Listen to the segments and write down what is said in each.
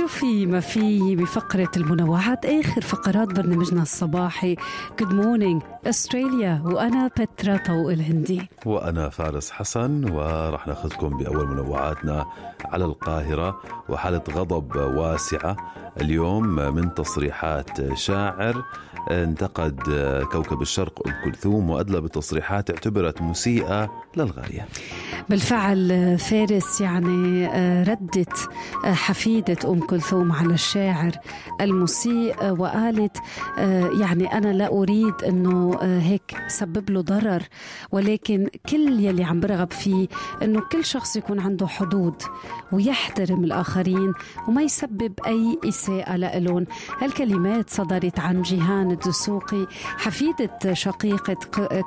شو في ما في بفقرة المنوعات آخر فقرات برنامجنا الصباحي. Good morning أستراليا وأنا بترا طوق الهندي. وأنا فارس حسن ورح نأخذكم بأول منوعاتنا على القاهرة وحالة غضب واسعة. اليوم من تصريحات شاعر انتقد كوكب الشرق أم كلثوم وأدلى بتصريحات اعتبرت مسيئة للغاية. بالفعل فارس يعني ردت حفيدة أم كلثوم على الشاعر المسيء وقالت يعني أنا لا أريد أنه هيك سبب له ضرر ولكن كل يلي عم برغب فيه أنه كل شخص يكون عنده حدود ويحترم الآخرين وما يسبب أي إساءة لهم هالكلمات صدرت عن جيهان الدسوقي حفيدة شقيقة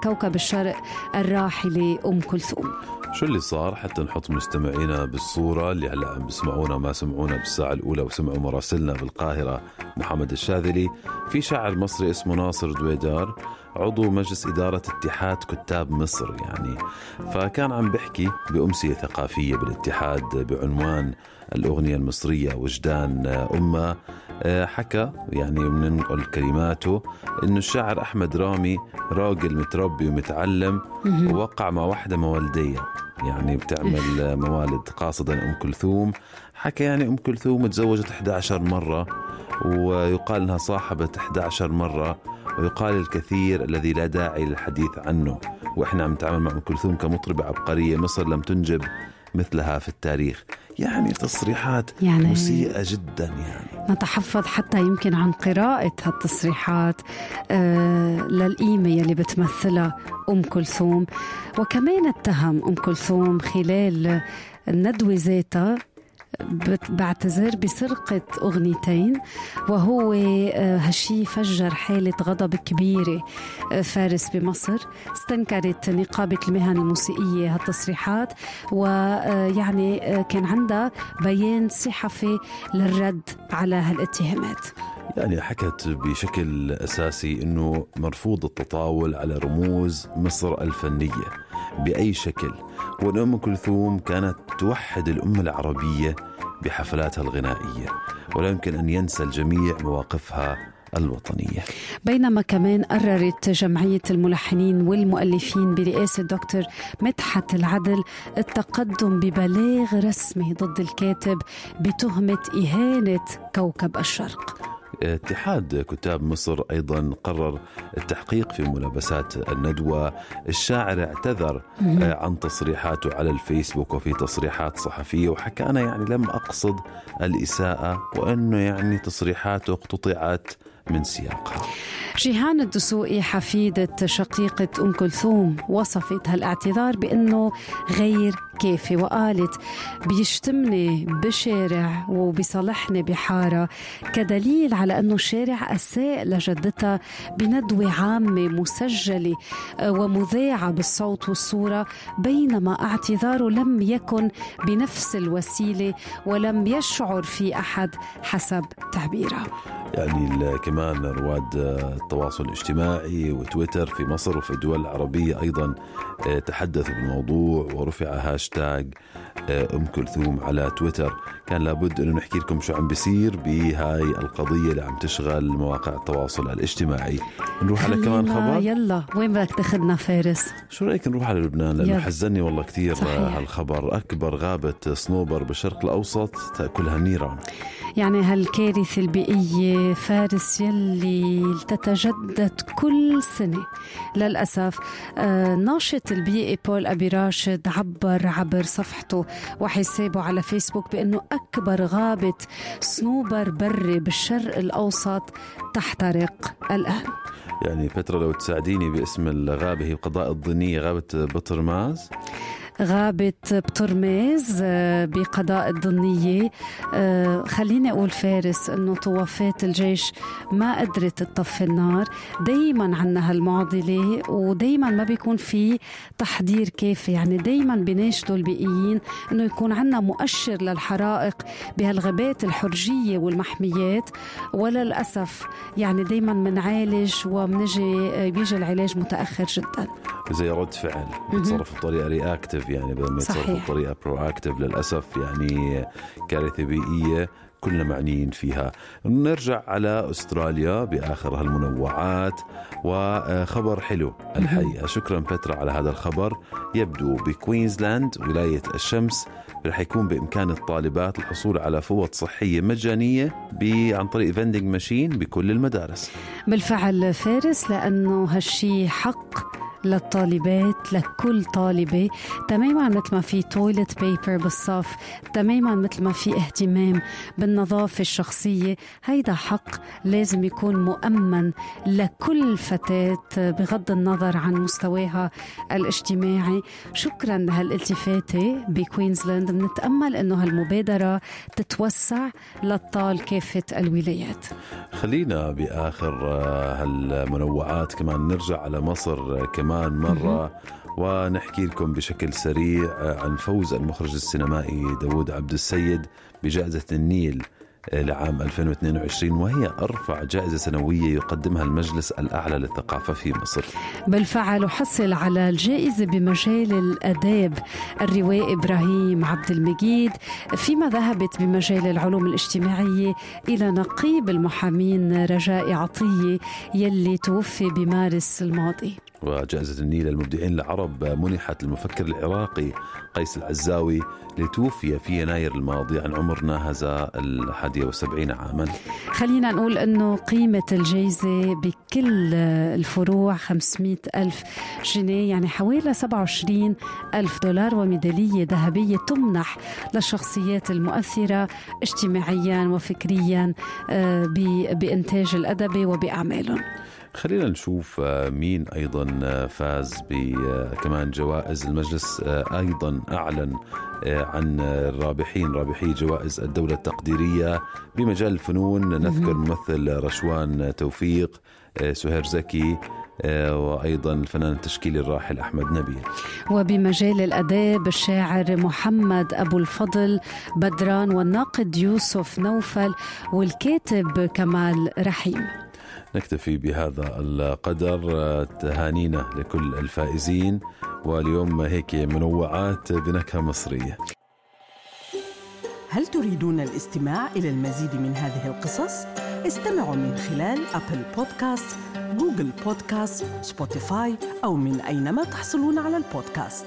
كوكب الشرق الراحلة أم كلثوم. شو اللي صار حتى نحط مستمعينا بالصورة اللي هلأ عم بيسمعونا ما سمعونا بالساعة الأولى؟ وسمعوا مراسلنا بالقاهرة محمد الشاذلي في شاعر مصري اسمه ناصر دويدار عضو مجلس إدارة اتحاد كتاب مصر يعني. فكان عم بحكي بأمسية ثقافية بالاتحاد بعنوان الأغنية المصرية وجدان أمة. حكى يعني بننقل كلماته إنه الشاعر أحمد رامي راجل متربي ومتعلم ووقع مع واحدة موالديه يعني بتعمل موالد قاصدا ام كلثوم. حكى يعني أم كلثوم تزوجت 11 مرة ويقال إنها صاحبت 11 مرة ويقال الكثير الذي لا داعي للحديث عنه. وإحنا عم نتعامل مع أم كلثوم كمطربة عبقرية. مصر لم تنجب مثلها في التاريخ. يعني تصريحات يعني مسيئة جدا يعني. نتحفظ حتى يمكن عن قراءة هالتصريحات آه للقيمة يلي بتمثلها أم كلثوم. وكمان اتهم أم كلثوم خلال الندوة ذاتها بعتذر بسرقة أغنيتين وهو هالشي فجر حالة غضب كبيرة فارس بمصر. استنكرت نقابة المهن الموسيقية هالتصريحات ويعني كان عندها بيان صحفي للرد على هالاتهامات. يعني حكت بشكل أساسي إنه مرفوض التطاول على رموز مصر الفنية بأي شكل. وأن أم كلثوم كانت توحد الأمة العربية بحفلاتها الغنائية ولا يمكن أن ينسى الجميع مواقفها الوطنية. بينما كمان قررت جمعية الملحنين والمؤلفين برئاسة دكتور مدحت العدل التقدم ببلاغ رسمي ضد الكاتب بتهمة إهانة كوكب الشرق. اتحاد كتاب مصر أيضا قرر التحقيق في ملابسات الندوة، الشاعر اعتذر عن تصريحاته على الفيسبوك وفي تصريحات صحفية وحكى أنا يعني لم أقصد الإساءة وأنه يعني تصريحاته اقتطعت من سياقها جيهان الدسوقي حفيدة شقيقة أم كلثوم وصفت هالاعتذار بأنه غير كافي وقالت بيشتمني بشارع وبيصالحني بحارة كدليل على أنه الشارع أساء لجدتها بندوة عامة مسجلة ومذاعة بالصوت والصورة بينما اعتذاره لم يكن بنفس الوسيلة ولم يشعر في أحد حسب تعبيرها يعني كمان رواد التواصل الاجتماعي وتويتر في مصر وفي الدول العربية أيضا تحدثوا بالموضوع ورفع هاشتاج أم كلثوم على تويتر. كان لابد أنه نحكي لكم شو عم بيصير بهاي القضية اللي عم تشغل مواقع التواصل الاجتماعي. نروح على كمان خبر؟ يلا. وين بدك تاخذنا فارس؟ شو رأيك نروح على لبنان؟ لأنه حزني والله كثير هالخبر. أكبر غابة صنوبر بالشرق الأوسط تأكلها النيران يعني هالكارثة البيئية فارس يلي تتجدد كل سنة. للأسف آه ناشط البيئي بول أبي راشد عبر عبر صفحته وحسابه على فيسبوك بأنه أكبر غابة صنوبر بري بالشرق الأوسط تحترق الآن يعني فترة لو تساعديني باسم الغابة هي القضاء الظنية غابة بطرماز. غابة بطرماز بقضاء الضنية خليني أقول فارس أنه طوافات الجيش ما قدرت تطفي النار. دايما عنا هالمعضلة ودايما ما بيكون في تحضير كافي. يعني دايما بناشدوا البيئيين أنه يكون عنا مؤشر للحرائق بهالغابات الحرجية والمحميات. وللأسف يعني دايما منعالج ومنجي بيجي العلاج متأخر جدا. زي رد فعل يتصرف بطريقه reactive يعني بدل ما يتصرف صحيح. بطريقه proactive للأسف يعني كارثه بيئيه كلنا معنيين فيها. نرجع على أستراليا بآخر هالمنوعات وخبر حلو الحقيقة. شكرا بترا على هذا الخبر. يبدو بكوينزلاند ولاية الشمس رح يكون بإمكان الطالبات الحصول على فوط صحية مجانية ب- عن طريق vending machine بكل المدارس. بالفعل فارس لأنه هالشي حق. للطالبات لكل طالبة. تماما مثل ما في toilet paper بالصف تماما مثل ما في اهتمام بالنظافة الشخصية. هيدا حق لازم يكون مؤمن لكل فتاة بغض النظر عن مستواها الاجتماعي. شكرا لهالالتفاتة بكوينزلاند. بنتأمل إنه هالمبادرة تتوسع للطال كافة الولايات. خلينا بآخر آه، هالمنوعات. كمان نرجع على مصر. آه، كمان مرة. ونحكي لكم بشكل سريع عن فوز المخرج السينمائي داوود عبد السيد بجائزة النيل لعام 2022 وهي أرفع جائزة سنوية يقدمها المجلس الأعلى للثقافة في مصر. بالفعل وحصل على الجائزة بمجال الأداب الروائي إبراهيم عبد المجيد فيما ذهبت بمجال العلوم الاجتماعية إلى نقيب المحامين رجاء عطية يلي توفي بمارس الماضي. وجائزة النيل للمبدعين العرب منحت للمفكر العراقي قيس العزاوي اللي توفي في يناير الماضي عن عمر ناهز الحادية والسبعين عاما. خلينا نقول أنه قيمة الجائزة بكل الفروع 500 ألف جنيه يعني حوالي 27 ألف دولار وميدالية ذهبية تمنح للشخصيات المؤثرة اجتماعيا وفكريا آه، بإنتاج الأدبي وبأعمالهم. خلينا نشوف آه، مين أيضا آه، فاز بكمان جوائز المجلس آه، أيضا أعلن آه، عن الرابحين رابحي جوائز الدولة التقديرية بمجال الفنون. نذكر ممثل رشوان توفيق آه، سهير زكي آه، وأيضا الفنان التشكيلي الراحل أحمد نبيل. وبمجال الأداب الشاعر محمد أبو الفضل بدران والناقد يوسف نوفل والكاتب كمال رحيم. نكتفي بهذا القدر تهانينا لكل الفائزين واليوم هيك منوعات بنكهة مصرية هل تريدون الاستماع إلى المزيد من هذه القصص؟ استمعوا من خلال Apple Podcasts، Google Podcasts، Spotify أو من أينما تحصلون على البودكاست